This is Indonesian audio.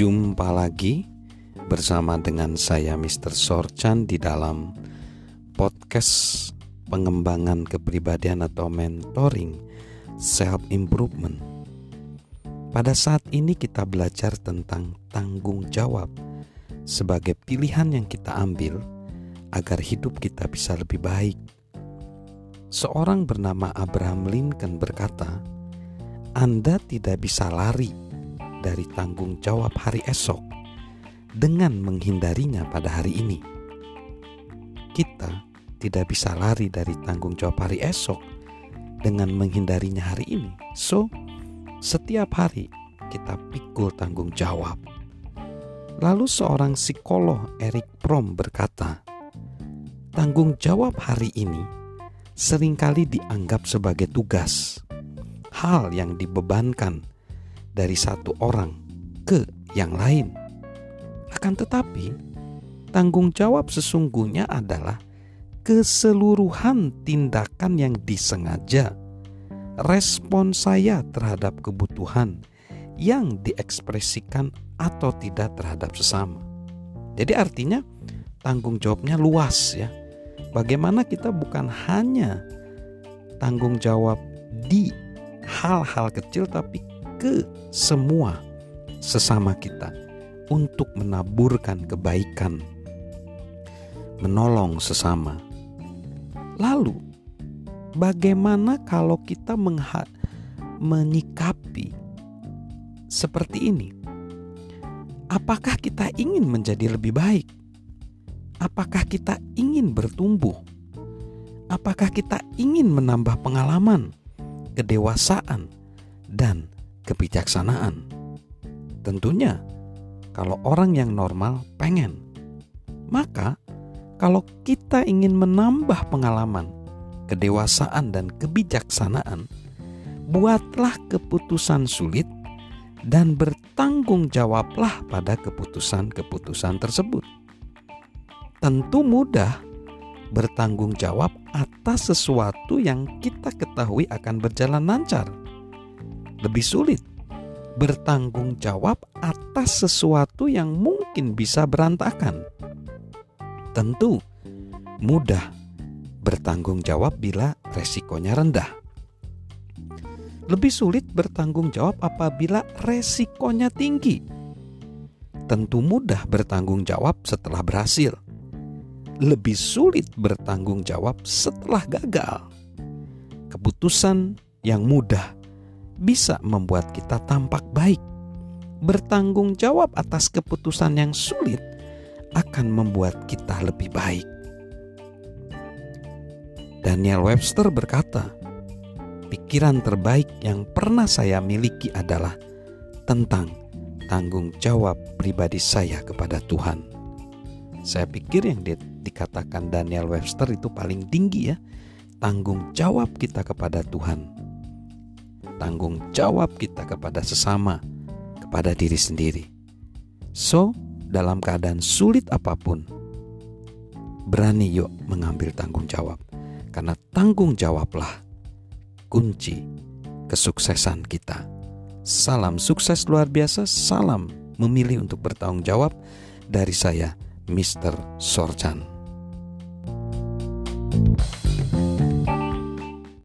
Jumpa lagi bersama dengan saya Mr. Sorchan di dalam podcast pengembangan kepribadian atau mentoring self improvement. Pada saat ini kita belajar tentang tanggung jawab sebagai pilihan yang kita ambil agar hidup kita bisa lebih baik. Seorang bernama Abraham Lincoln berkata, "Anda tidak bisa lari dari tanggung jawab hari esok dengan menghindarinya pada hari ini. Kita tidak bisa lari dari tanggung jawab hari esok dengan menghindarinya hari ini. So, setiap hari kita pikul tanggung jawab. Lalu seorang psikolog Eric Prom berkata, tanggung jawab hari ini sering kali dianggap sebagai tugas, hal yang dibebankan dari satu orang ke yang lain. Akan tetapi, tanggung jawab sesungguhnya adalah keseluruhan tindakan yang disengaja, respon saya terhadap kebutuhan yang diekspresikan atau tidak terhadap sesama. Jadi artinya tanggung jawabnya luas ya. Bagaimana kita bukan hanya tanggung jawab di hal-hal kecil tapi ke semua sesama kita untuk menaburkan kebaikan, menolong sesama. Lalu, bagaimana kalau kita menyikapi seperti ini? Apakah kita ingin menjadi lebih baik? Apakah kita ingin bertumbuh? Apakah kita ingin menambah pengalaman, kedewasaan, dan kebijaksanaan. Tentunya, kalau orang yang normal pengen, maka kalau kita ingin menambah pengalaman, kedewasaan, dan kebijaksanaan, buatlah keputusan sulit dan bertanggung jawablah pada keputusan-keputusan tersebut. Tentu mudah bertanggung jawab atas sesuatu yang kita ketahui akan berjalan lancar lebih sulit bertanggung jawab atas sesuatu yang mungkin bisa berantakan. Tentu mudah bertanggung jawab bila resikonya rendah. Lebih sulit bertanggung jawab apabila resikonya tinggi. Tentu mudah bertanggung jawab setelah berhasil. Lebih sulit bertanggung jawab setelah gagal. Keputusan yang mudah bisa membuat kita tampak baik. Bertanggung jawab atas keputusan yang sulit akan membuat kita lebih baik. Daniel Webster berkata, "Pikiran terbaik yang pernah saya miliki adalah tentang tanggung jawab pribadi saya kepada Tuhan." Saya pikir yang di, dikatakan Daniel Webster itu paling tinggi ya, tanggung jawab kita kepada Tuhan tanggung jawab kita kepada sesama, kepada diri sendiri. So, dalam keadaan sulit apa pun, berani yuk mengambil tanggung jawab, karena tanggung jawablah kunci kesuksesan kita. Salam sukses luar biasa, salam memilih untuk bertanggung jawab dari saya, Mr. Sorchan.